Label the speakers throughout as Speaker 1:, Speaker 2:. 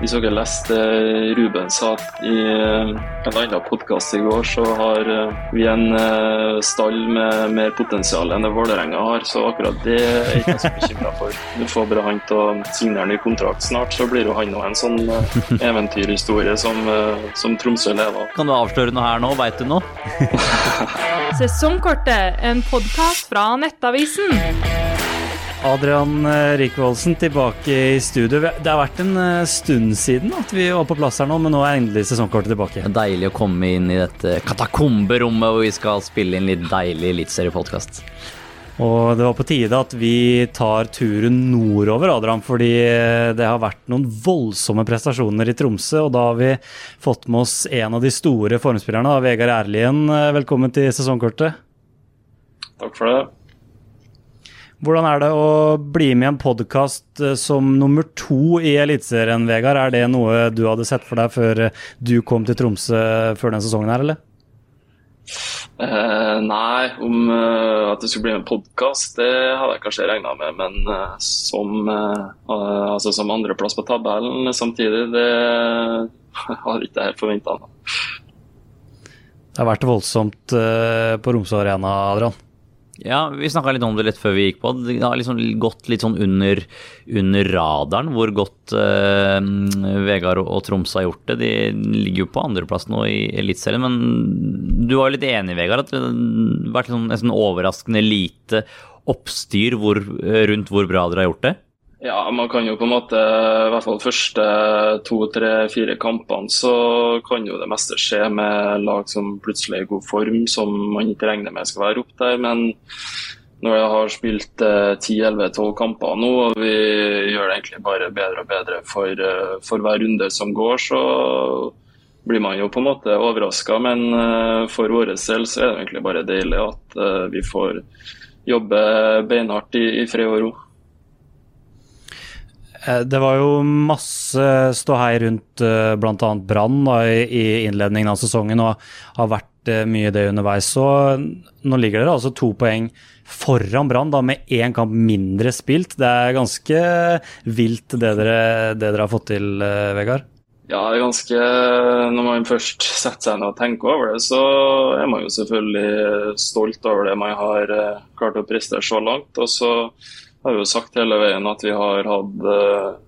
Speaker 1: Hvis dere leste Ruben sa i en annen podkast i går, så har vi en stall med mer potensial enn det Vålerenga har. Så akkurat det er jeg ikke så bekymra for. Du får bare han til å signere ny kontrakt snart, så blir jo han òg en sånn eventyrhistorie som, som Tromsø lever av.
Speaker 2: Kan du avsløre noe her nå? Veit du noe?
Speaker 3: Sesongkortet, en podkast fra Nettavisen.
Speaker 4: Adrian Rikvoldsen tilbake i studio. Det har vært en eh, stund siden at vi var på plass her nå, men nå er endelig sesongkortet tilbake.
Speaker 2: Deilig å komme inn i dette katakomberommet hvor vi skal spille inn litt deilig eliteseriepodkast.
Speaker 4: Og det var på tide at vi tar turen nordover, Adrian, fordi det har vært noen voldsomme prestasjoner i Tromsø. Og da har vi fått med oss en av de store formspillerne, Vegard Erlien. Velkommen til sesongkortet.
Speaker 1: Takk for det.
Speaker 4: Hvordan er det å bli med i en podkast eh, som nummer to i Eliteserien, Vegard? Er det noe du hadde sett for deg før du kom til Tromsø før denne sesongen her, eller?
Speaker 1: Eh, nei, om uh, at det skulle bli en podkast, det hadde jeg kanskje regna med. Men uh, som, uh, altså som andreplass på tabellen samtidig, det har ikke jeg forventa.
Speaker 4: Det har vært voldsomt på Romsø Arena, Adrian?
Speaker 2: Ja, vi snakka litt om det litt før vi gikk på. Det har liksom gått litt sånn under, under radaren hvor godt eh, Vegard og, og Tromsø har gjort det. De ligger jo på andreplass nå i Eliteserien, men du var jo litt enig, Vegard, at det har vært sånn, nesten overraskende lite oppstyr hvor, rundt hvor bra dere har gjort det?
Speaker 1: Ja, man kan jo på en måte, i hvert fall første to, tre, fire kampene, så kan jo det meste skje med lag som plutselig er i god form, som man ikke regner med skal være opp der. Men når jeg har spilt eh, 10-11-12 kamper nå, og vi gjør det egentlig bare bedre og bedre for, eh, for hver runde som går, så blir man jo på en måte overraska. Men eh, for vår del så er det egentlig bare deilig at vi får jobbe beinhardt i, i fred og ro.
Speaker 4: Eh, det var jo masse ståhei rundt uh, bl.a. Brann i innledningen av sesongen, og har vært eh, mye det underveis. Så nå ligger dere altså to poeng foran Brann, med én kamp mindre spilt. Det er ganske vilt det dere, det dere har fått til, Vegard?
Speaker 1: Ja, det er ganske Når man først setter seg ned og tenker over det, så er man jo selvfølgelig stolt over det man har klart å prestere så langt. Og så har jo sagt hele veien at vi har hatt uh,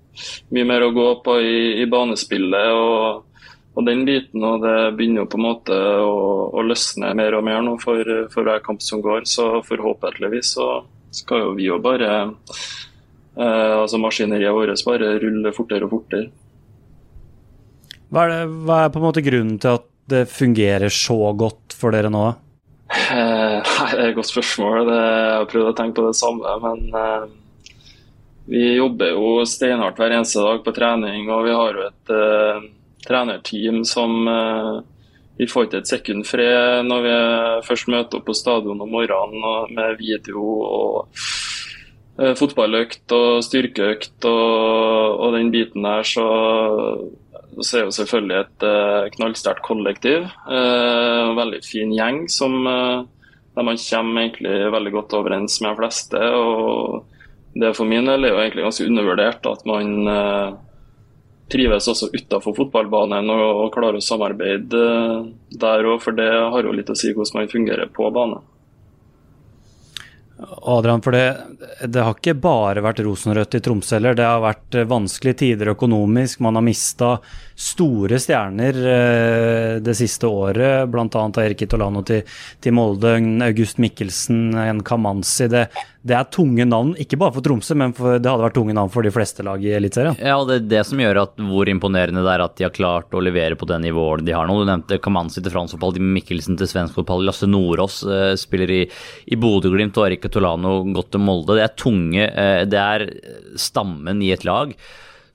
Speaker 1: mye mer å gå på i, i banespillet og, og, den biten. Og det begynner jo på en måte å, å løsne mer og mer nå for, for, hver kamp som går. Så forhåpentligvis så skal jo vi jo bare uh, altså Maskineriet vårt bare rulle fortere og fortere.
Speaker 4: Hva er, det, hva er på en måte grunnen til at det fungerer så godt for dere nå?
Speaker 1: Nei, Det er et godt spørsmål. Jeg har prøvd å tenke på det samme. Men eh, vi jobber jo steinhardt hver eneste dag på trening. Og vi har jo et uh, trenerteam som uh, Vi får ikke et sekund fred når vi først møter opp på stadion om morgenen med video og uh, fotballøkt og styrkeøkt og, og den biten der. Så så er jo selvfølgelig et uh, knallsterkt kollektiv. Uh, veldig fin gjeng som uh, der man kommer egentlig veldig godt overens med de fleste. og Det for min del er jo egentlig ganske undervurdert at man eh, trives også utenfor fotballbanen og, og klarer å samarbeide der òg, for det har jo litt å si hvordan man fungerer på banen.
Speaker 4: Adrian, for det, det, har ikke bare vært rosenrødt i Tromsø heller. Det har vært eh, vanskelige tider økonomisk. Man har mista store stjerner eh, det siste året, bl.a. Erik Itolano til, til, Molde, August Mikkelsen, en Kamanzi. Det, det, er tunge navn, ikke bare for Tromsø, men for, det hadde vært tunge navn for de fleste lag i Eliteserien.
Speaker 2: Ja, og det er det som gjør at hvor imponerende det er at de har klart å levere på det nivået de har nå. Du nevnte Kamanzi til fransk fotball, Mikkelsen til svensk fotball, Lasse Nordås eh, spiller i, i Bodø-Glimt og Erika Tolano gått til Molde. Det er tunge eh, Det er stammen i et lag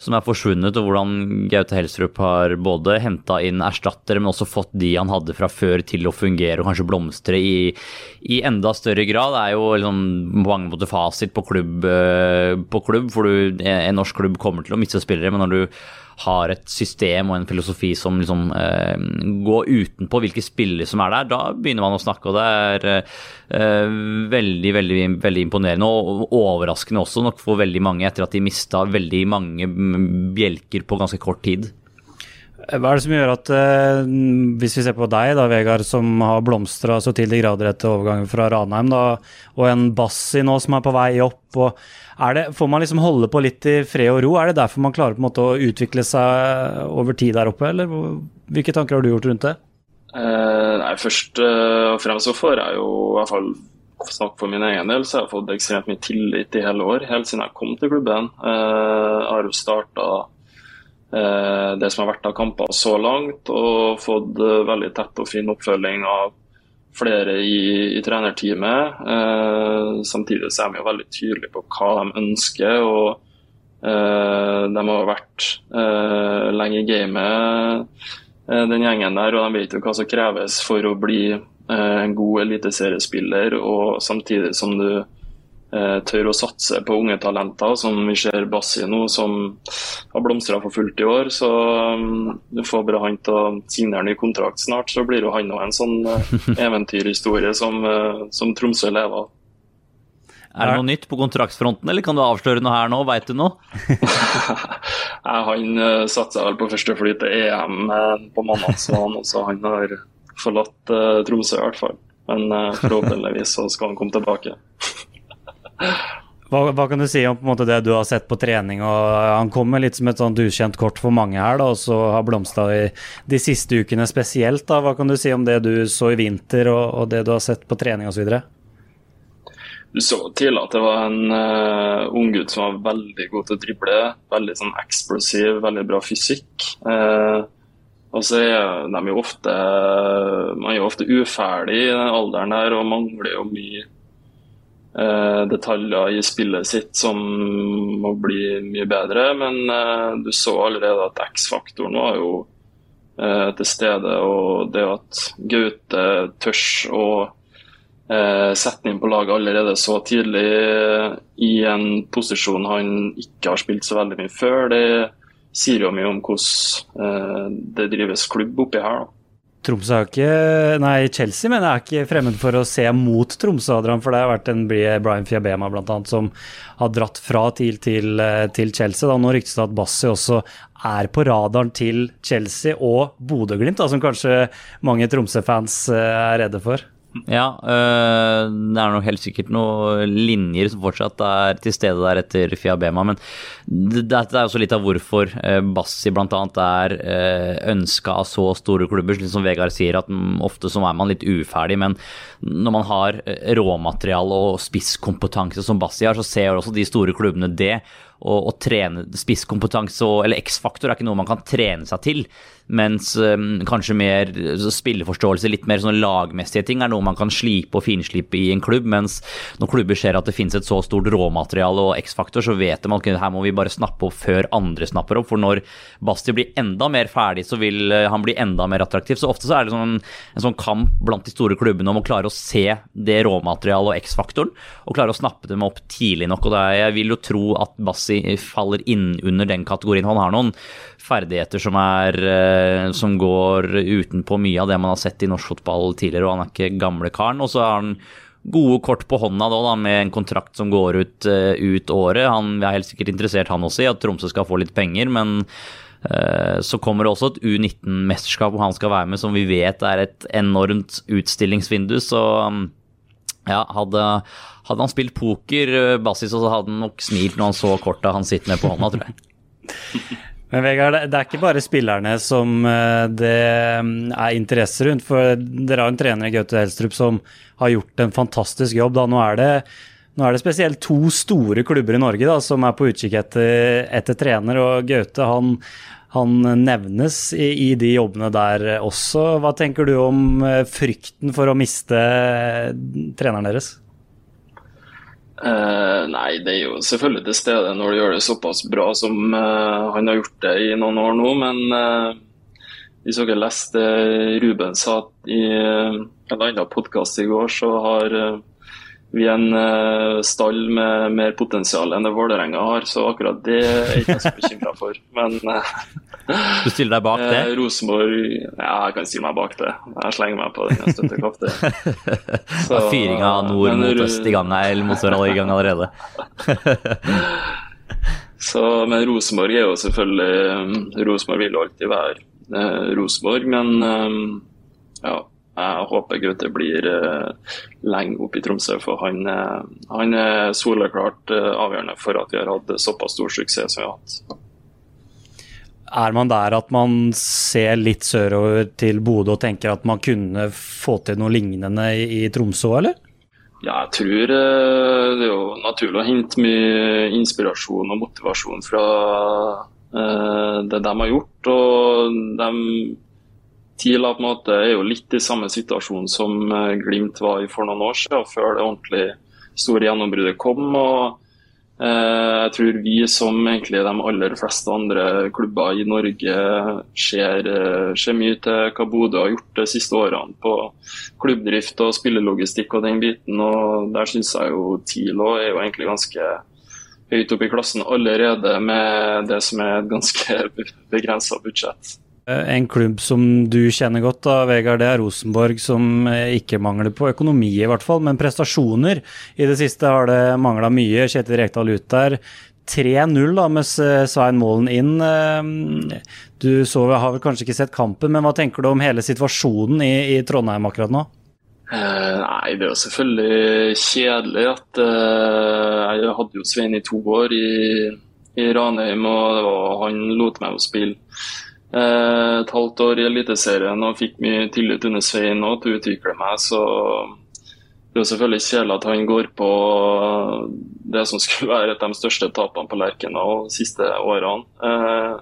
Speaker 2: som er forsvunnet, og hvordan Gaute Helstrup har både henta inn erstattere, men også fått de han hadde fra før til å fungere og kanskje blomstre i, i enda større grad. Det er jo liksom på mange måter fasit på klubb, eh, på klubb, for du, en norsk klubb kommer til å miste spillere, men når du har et system og en filosofi som liksom eh, går utenpå hvilke spillere som er der, da begynner man å snakke. Og det er eh, veldig, veldig, veldig imponerende og overraskende også nok for veldig mange etter at de mista veldig mange bjelker på ganske kort tid.
Speaker 4: Hva er det som gjør at, eh, hvis vi ser på deg, da, Vegard, som har blomstra så til de grader etter overgangen fra Ranheim, da, og en Bassi nå som er på vei opp, og det, får man liksom holde på litt i fred og ro? Er det derfor man klarer på en måte å utvikle seg over tid der oppe, eller hvilke tanker har du gjort rundt det?
Speaker 1: Eh, nei, Først eh, og fremst så får jeg jo i hvert fall snakke for min egen del, så jeg har fått ekstremt mye tillit i hele år, helt siden jeg kom til klubben. Eh, jeg har jo starta Eh, det som har vært av kamper så langt, og fått eh, veldig tett og fin oppfølging av flere i, i trenerteamet. Eh, samtidig så er de jo veldig tydelige på hva de ønsker. og eh, De har vært eh, lenge i gamet, eh, den gjengen der, og de vet jo hva som kreves for å bli en god eliteseriespiller, og samtidig som du Eh, tør å satse på unge talenter, som vi ser Bassi nå, som har blomstra for fullt i år. Så um, du får bare han til å signere ny kontrakt snart, så blir jo han òg en sånn uh, eventyrhistorie som, uh, som Tromsø lever av.
Speaker 2: Er det noe nytt på kontraktsfronten, eller kan du avsløre noe her nå? Veit du noe?
Speaker 1: han satser satsa vel på første fly til EM på mandag, så han har forlatt Tromsø i hvert fall. Men forhåpentligvis så skal han komme tilbake.
Speaker 4: Hva, hva, kan du si om måte, det du har sett på trening? og Han kommer litt som et sånt ukjent kort for mange her, da, og så har blomstra i de siste ukene spesielt. Da. Hva kan du si om det du så i vinter, og, og det du har sett på trening osv.?
Speaker 1: Du så tidlig at det var en uh, unggutt som var veldig god til å drible. Veldig sånn eksplosiv, veldig bra fysikk. Uh, og så er de jo ofte Man er jo ofte uferdig i den alderen der og mangler jo mye Eh, detaljer i spillet sitt som må bli mye bedre. Men eh, du så allerede at X-faktoren var jo eh, til stede. Og det at Gaute tørs å sette inn på laget allerede så tidlig i en posisjon han ikke har spilt så veldig mye før, det sier jo mye om hvordan det drives klubb oppi her. da.
Speaker 4: Tromsø er ikke Nei, Chelsea men jeg er ikke fremmed for å se mot Tromsø, Adrian. For det har vært en Brian Fiabema blant annet, som har dratt fra TIL til, til Chelsea. Da. Nå ryktes det at Bassi også er på radaren til Chelsea og Bodø-Glimt, som kanskje mange Tromsø-fans eh, er redde for.
Speaker 2: Ja, øh, det er nok helt sikkert noen linjer som fortsatt er til stede der etter Fiabema. Men dette er også litt av hvorfor øh, Bassi bl.a. er øh, eh, ønska av så store klubber. Som Vegard sier, at ofte så er man litt uferdig. Men når man har råmateriale og spisskompetanse som Bassi har, så ser også de store klubbene det. Og, og trene spisskompetanse eller X-faktor er ikke noe man kan trene seg til. Mens um, kanskje mer spilleforståelse, litt mer sånne lagmessige ting, er noe man kan slipe og finslipe i en klubb. Mens når klubber ser at det finnes et så stort råmateriale og X-faktor, så vet de at her må vi bare snappe opp før andre snapper opp. For når Basti blir enda mer ferdig, så vil uh, han bli enda mer attraktiv. Så ofte så er det sånn, en sånn kamp blant de store klubbene om å klare å se det råmaterialet og X-faktoren, og klare å snappe dem opp tidlig nok. Og er, jeg vil jo tro at Bassi faller inn under den kategorien. Han har noen ferdigheter som, er, eh, som går utenpå mye av det man har sett i norsk fotball tidligere, og han er ikke gamle karen. Og så har han gode kort på hånda da, da, med en kontrakt som går ut, uh, ut året. Han er helt sikkert interessert han også i at Tromsø skal få litt penger, men uh, så kommer det også et U19-mesterskap hvor han skal være med, som vi vet er et enormt utstillingsvindu. Så ja, hadde, hadde, han spilt poker, Bassis, så hadde han nok smilt når han så kortet han sitter med på hånda, tror jeg.
Speaker 4: Men Vegard, det er ikke bare spillerne som eh, det mm, er interesse rundt. For dere har en trener i Gaute Helstrup som har gjort en fantastisk jobb. Da. Nå, er det, nå er det spesielt to store klubber i Norge da, som er på utkikk etter, etter trener. Og Gaute han, han nevnes i, i, de jobbene der også. Hva tenker du om eh, frykten for å miste eh, treneren deres?
Speaker 1: Uh, nei, det er jo selvfølgelig til stede når du gjør det såpass bra som uh, han har gjort det i noen år nå. Men uh, hvis dere leste Ruben sa i en annen podkast i går, så har vi er en uh, stall med mer potensial enn det Vålerenga har, så akkurat det er jeg ikke så bekymra for. Men uh,
Speaker 2: Du stiller deg bak det?
Speaker 1: Uh, Rosenborg Ja, jeg kan stille meg bak det. Jeg slenger meg på den jeg støtter kraftig.
Speaker 2: Fyringa nord mot øst i gang eller mot sør i gang allerede.
Speaker 1: så, men Rosenborg er jo selvfølgelig Rosenborg vil alltid være Rosenborg, men ja jeg håper Gaute blir uh, lenge oppe i Tromsø, for han, uh, han er soleklart uh, avgjørende for at vi har hatt såpass stor suksess som vi har hatt.
Speaker 4: Er man der at man ser litt sørover til Bodø og tenker at man kunne få til noe lignende i, i Tromsø, eller?
Speaker 1: Ja, jeg tror det er jo naturlig å hente mye inspirasjon og motivasjon fra det de har gjort. og de TILA på en måte er jo litt i samme situasjon som eh, Glimt var i for noen år siden, før det ordentlig store gjennombruddet kom. og eh, Jeg tror vi som egentlig de aller fleste andre klubber i Norge ser, eh, ser mye til hva Bodø har gjort de siste årene på klubbdrift og spillelogistikk og den biten. og Der syns jeg jo TILA er jo egentlig ganske høyt oppe i klassen allerede med det som er et ganske begrensa budsjett.
Speaker 4: Eh, en klubb som du kjenner godt, da, Vegard, det er Rosenborg, som eh, ikke mangler på økonomi, i hvert fall, men prestasjoner. I det siste har det mangla mye. Kjetil Rekdal ut der. 3-0 da, med Svein Målen inn. Eh, du så, har vel kanskje ikke sett kampen, men hva tenker du om hele situasjonen i, i Trondheim akkurat nå?
Speaker 1: Eh, nei, det er jo selvfølgelig kjedelig at eh, Jeg hadde jo Svein i to år i, i Ranheim, og var, han lot meg jo spille Eh, et halvt år i Eliteserien og fikk mye tillit under Svein nå til å utvikle meg. Så det er selvfølgelig kjedelig at han går på det som skulle være et av de største tapene på Lerkendal de siste årene, eh,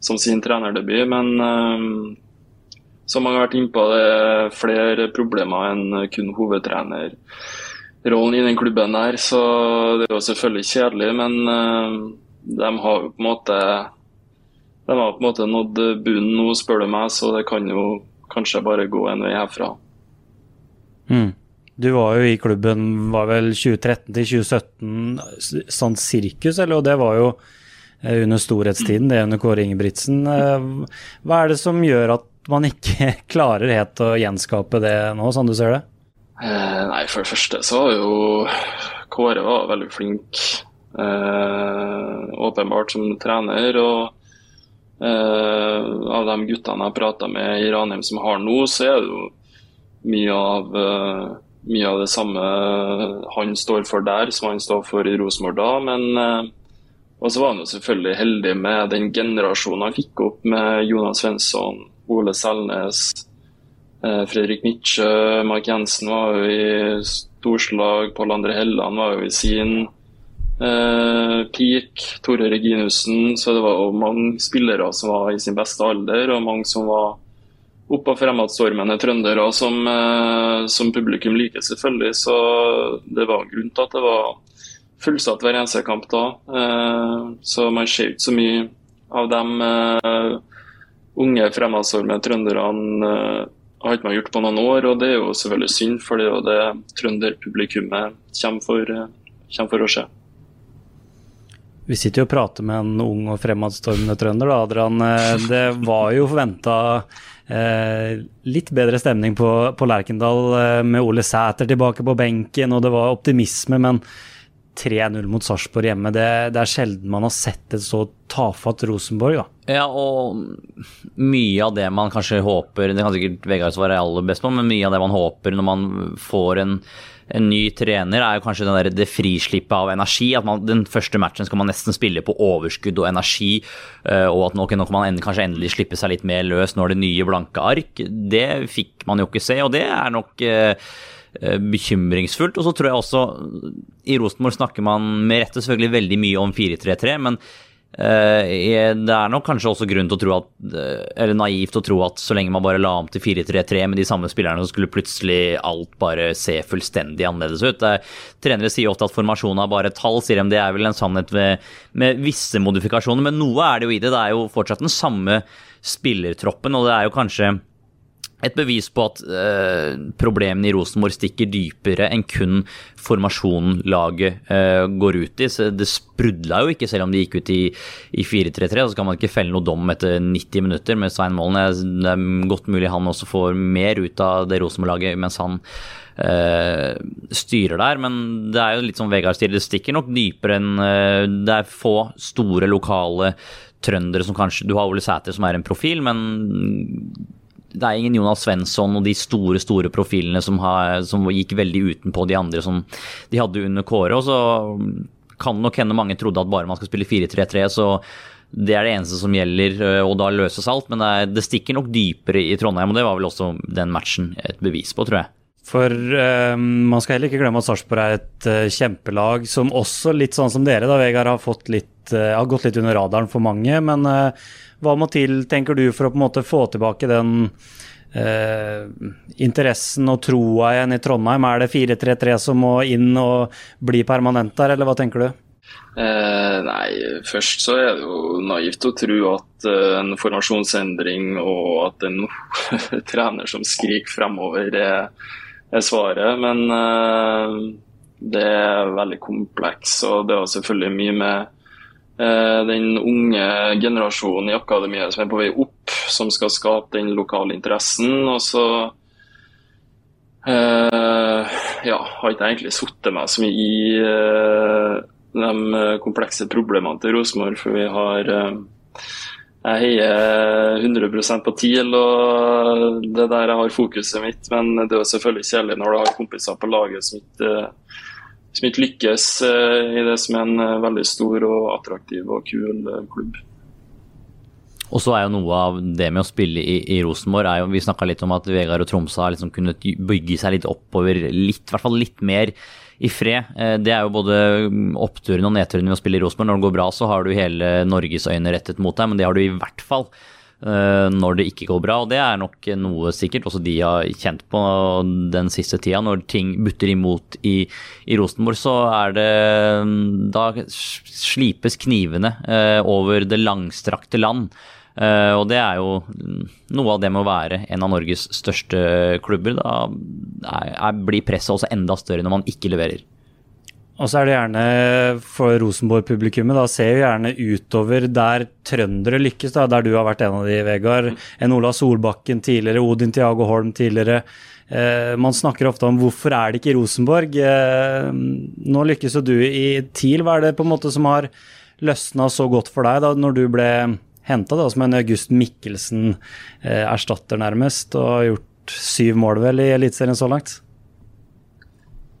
Speaker 1: som sin trenerdebut. Men eh, som har vært innpå, det er flere problemer enn kun hovedtrenerrollen i den klubben der. Så det er jo selvfølgelig kjedelig, men eh, de har jo på en måte de har på en måte nådd bunnen nå, spør du meg, så det kan jo kanskje bare gå en vei herfra.
Speaker 4: Mm. Du var jo i klubben var vel 2013 til 2017 sånn sirkus, eller? Og det var jo eh, under storhetstiden, det under Kåre Ingebrigtsen. Eh, hva er det som gjør at man ikke klarer helt å gjenskape det nå, sånn du ser det?
Speaker 1: Eh, nei, for det første så var jo Kåre var veldig flink, eh, åpenbart, som trener. og Uh, av de guttene jeg prata med i Ranheim som har nå, så er det jo mye av, uh, mye av det samme han står for der, som han står for i Rosenborg da. Men uh, og så var han jo selvfølgelig heldig med den generasjonen han fikk opp med Jonas Svensson, Ole Selnes, Fredrik Mitsjø, Mark Jensen var jo i storslag, Pål André Helland var jo i sin Eh, Peak, Tore Reginussen. Så det var mange spillere som var i sin beste alder, og mange som var oppe og fremadstormende trøndere som, eh, som, publikum liker, selvfølgelig. Så det var en grunn til at det var fullsatt hver eneste kamp da. Eh, så man ser ikke så mye av de eh, unge fremadstormende trønderne har ikke man gjort på noen år, og det er jo selvfølgelig synd, for det er jo det trønderpublikummet kommer for, kommer for å se.
Speaker 4: Vi sitter jo og prater med en ung og fremadstormende trønder, da, Adrian. Eh, det var jo forventa eh, litt bedre stemning på, på Lerkendal eh, med Ole Sæter tilbake på benken, og det var optimisme, men 3-0 mot Sarpsborg hjemme, det, det, er sjelden man har sett et så tafatt Rosenborg, da.
Speaker 2: Ja, og mye av det man kanskje håper Det kan sikkert Vegard svare aller best på, men mye av det man håper når man får en en ny trener, er jo kanskje der, det frislippet av energi. At man, den første matchen skal man nesten spille på overskudd og energi. Eh, og at nå, nå kan man endelig, kanskje endelig slippe seg litt mer løs når det nye blanke ark. Det fikk man jo ikke se, og det er nok eh, eh bekymringsfullt. Og så tror jeg også I Rosenborg snakker man med rette selvfølgelig veldig mye om 4-3-3, men det er nok kanskje også grunn til å tro at, eh, eller naivt å tro at så lenge man bare la om til 4-3-3 med de samme spillerne, så skulle plutselig alt bare se fullstendig annerledes ut. Trenere sier ofte at formasjonen er bare tall, sier de. Det er vel en sannhet med, med visse modifikasjoner, men noe er det jo i det. Det er jo fortsatt den samme spillertroppen, og det er jo kanskje et bevis på at eh, problemene i Rosenborg stikker dypere enn kun formasjonen laget eh, går ut i. Så det sprudla jo ikke, selv om de gikk ut i, i 4-3-3. Så kan man ikke felle noe dom etter 90 minutter med Svein Målen. Det er godt mulig han også får mer ut av det Rosenborg-laget mens han eh, styrer der. Men det er jo litt som Vegard sier, det stikker nok dypere enn eh, Det er få store lokale trøndere som kanskje Du har Ole Sæter som er en profil, men det er ingen Jonas Svensson og de store store profilene som, har, som, gikk veldig utenpå de andre som de hadde under Kåre. Og så kan nok hende mange trodde at bare man skal spille 4-3-3, så det er det eneste som gjelder, og da løses alt. Men det, er, det, stikker nok dypere i Trondheim, og det var vel også den matchen et bevis på, tror jeg.
Speaker 4: For uh, man skal heller ikke glemme at Sarpsborg er et uh, kjempelag som også, litt sånn som dere, da, Vegard, har, fått litt, uh, har gått litt under radaren for mange. Men hva må til, tenker du, for å på en måte få tilbake den interessen og troa igjen i Trondheim? Er det 4-3-3 som må inn og bli permanent der, eller hva tenker du?
Speaker 1: Eh, nei, først så er det jo naivt å tro at uh, en formasjonsendring og at en trener som skriker fremover, er er svaret. Men uh, det er veldig kompleks, og det er selvfølgelig mye med den unge generasjonen i akademiet som er på vei opp, som skal skape den lokale interessen. Og så eh, ja, har ikke jeg egentlig satt meg så mye i de komplekse problemene til Rosenborg, for vi har jeg heier 100% på TIL, og det der jeg har fokuset mitt. Men det er jo selvfølgelig kjedelig når du har kompiser på laget som ikke, som ikke lykkes eh, i det som er en eh, veldig stor og attraktiv og kul eh, klubb.
Speaker 2: Og så er jo noe av det med å spille i, i Rosenborg er jo, Vi snakka litt om at Vegard og Tromsø har liksom kunnet bygge seg litt oppover, litt, i hvert fall litt mer i fred. Det er jo både oppturene og nedturene ved å spille i Rosenborg. Når det går bra, så har du hele Norges øyne rettet mot deg, men det har du i hvert fall når det ikke går bra. Og det er nok noe sikkert også de har kjent på den siste tida. Når ting butter imot i, i Rosenborg, så er det Da slipes knivene eh, over det langstrakte land. Uh, og det er jo noe av det med å være en av Norges største klubber. Da er, er, blir presset også enda større når man ikke leverer.
Speaker 4: Og så er det gjerne for Rosenborg-publikummet, da ser jo gjerne utover der trøndere lykkes, da, der du har vært en av de, Vegard. En Ola Solbakken tidligere, Odin Tiago Holm tidligere. Eh, man snakker ofte om hvorfor er det ikke Rosenborg. Eh, nå lykkes jo du i TIL. Hva er det på en måte som har løsna så godt for deg da når du ble henta som en August Mikkelsen-erstatter, eh, nærmest, og har gjort syv mål vel i Eliteserien så langt?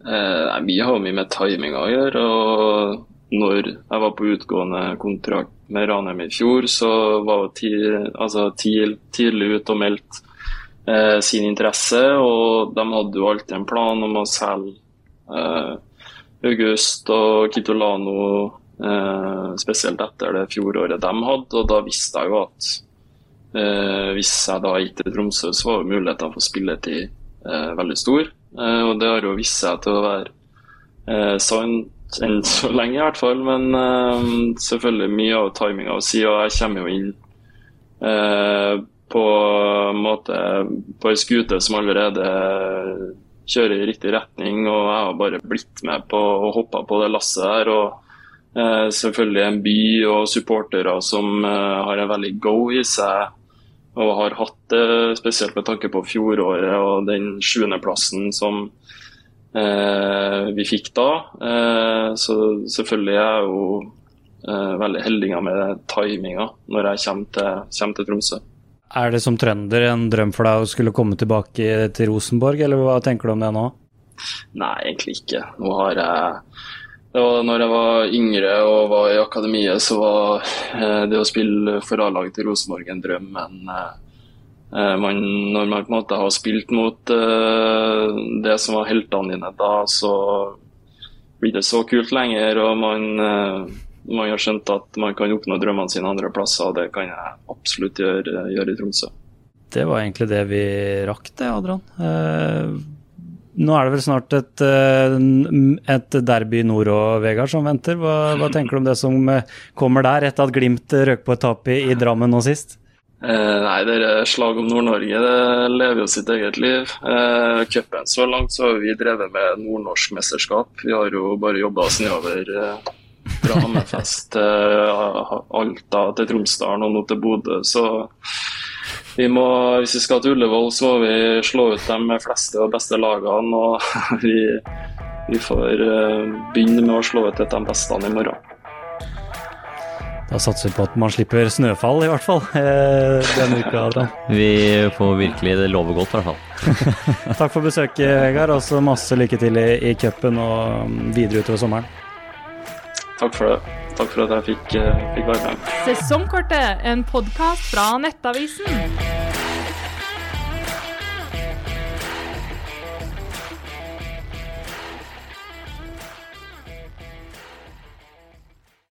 Speaker 1: Eh, vi har mye med timinga å gjøre. og når jeg var på utgående kontrakt med Ranheim i fjor, så var TIL altså, tidlig ute og meldte eh, sin interesse. Og de hadde jo alltid en plan om å selge eh, August og Kitolano Eh, spesielt etter det fjoråret de hadde. og Da visste jeg jo at eh, hvis jeg da gikk til Tromsø, så var jo mulighetene for spilletid eh, veldig stor. Eh, og det har jo vist seg til å være eh, sant enn så lenge, i hvert fall. Men uh, selvfølgelig mye av timinga å si, og jeg kommer jo inn på en måte på ei skute som allerede kjører i riktig retning, og jeg har bare blitt med på og hoppa på det lasset her. og selvfølgelig en by og supportere som har en veldig go i seg. Og har hatt det, spesielt med tanke på fjoråret og den sjuendeplassen som eh, vi fikk da. Eh, så selvfølgelig er jeg jo eh, veldig heldig med timinga når jeg kommer til, kommer til, Tromsø.
Speaker 4: Er det som trønder en drøm for deg å skulle komme tilbake til Rosenborg, eller hva tenker du om det nå?
Speaker 1: Nei, egentlig ikke. Nå har jeg det var når jeg var yngre og var i akademiet, så var eh, det å spille for A-laget til Rosenborg en drøm. Men eh, eh, man, når man på en måte har spilt mot det som var heltene dine da, så blir det så kult lenger. Og man, man har skjønt at man kan oppnå drømmene sine andre plasser, og det kan jeg absolutt gjøre, gjøre i Tromsø.
Speaker 4: Det var egentlig det vi rakk, det, Adrian. Nå er det vel snart et, eh, et derby nord og Vegard som venter. Hva, hva, tenker du om det som eh, kommer der, etter at Glimt røk på et tap i, i, Drammen nå sist?
Speaker 1: Eh, nei, det er slag om Nord-Norge det lever jo sitt eget liv. Eh, Cupen så langt så har vi drevet med nordnorsk mesterskap. Vi har jo bare jobba oss nedover eh, fra Hammerfest til eh, Alta til Tromsdalen og nå til Bodø. Så vi må, hvis vi skal til Ullevål, så må vi slå ut de fleste og beste lagene. Og vi, vi får eh, begynne med å slå ut et av de beste i morgen.
Speaker 4: Da satser vi på at man slipper snøfall, i hvert fall, eh, denne uka. Adrian.
Speaker 2: Vi får virkelig det lover godt, i hvert fall.
Speaker 4: Takk for besøket, Vegard. Og så masse lykke til i, i cupen og videre utover sommeren.
Speaker 1: Takk for det. Takk for at jeg fikk, eh, fikk være med.
Speaker 3: Sesongkortet, en podkast fra Nettavisen.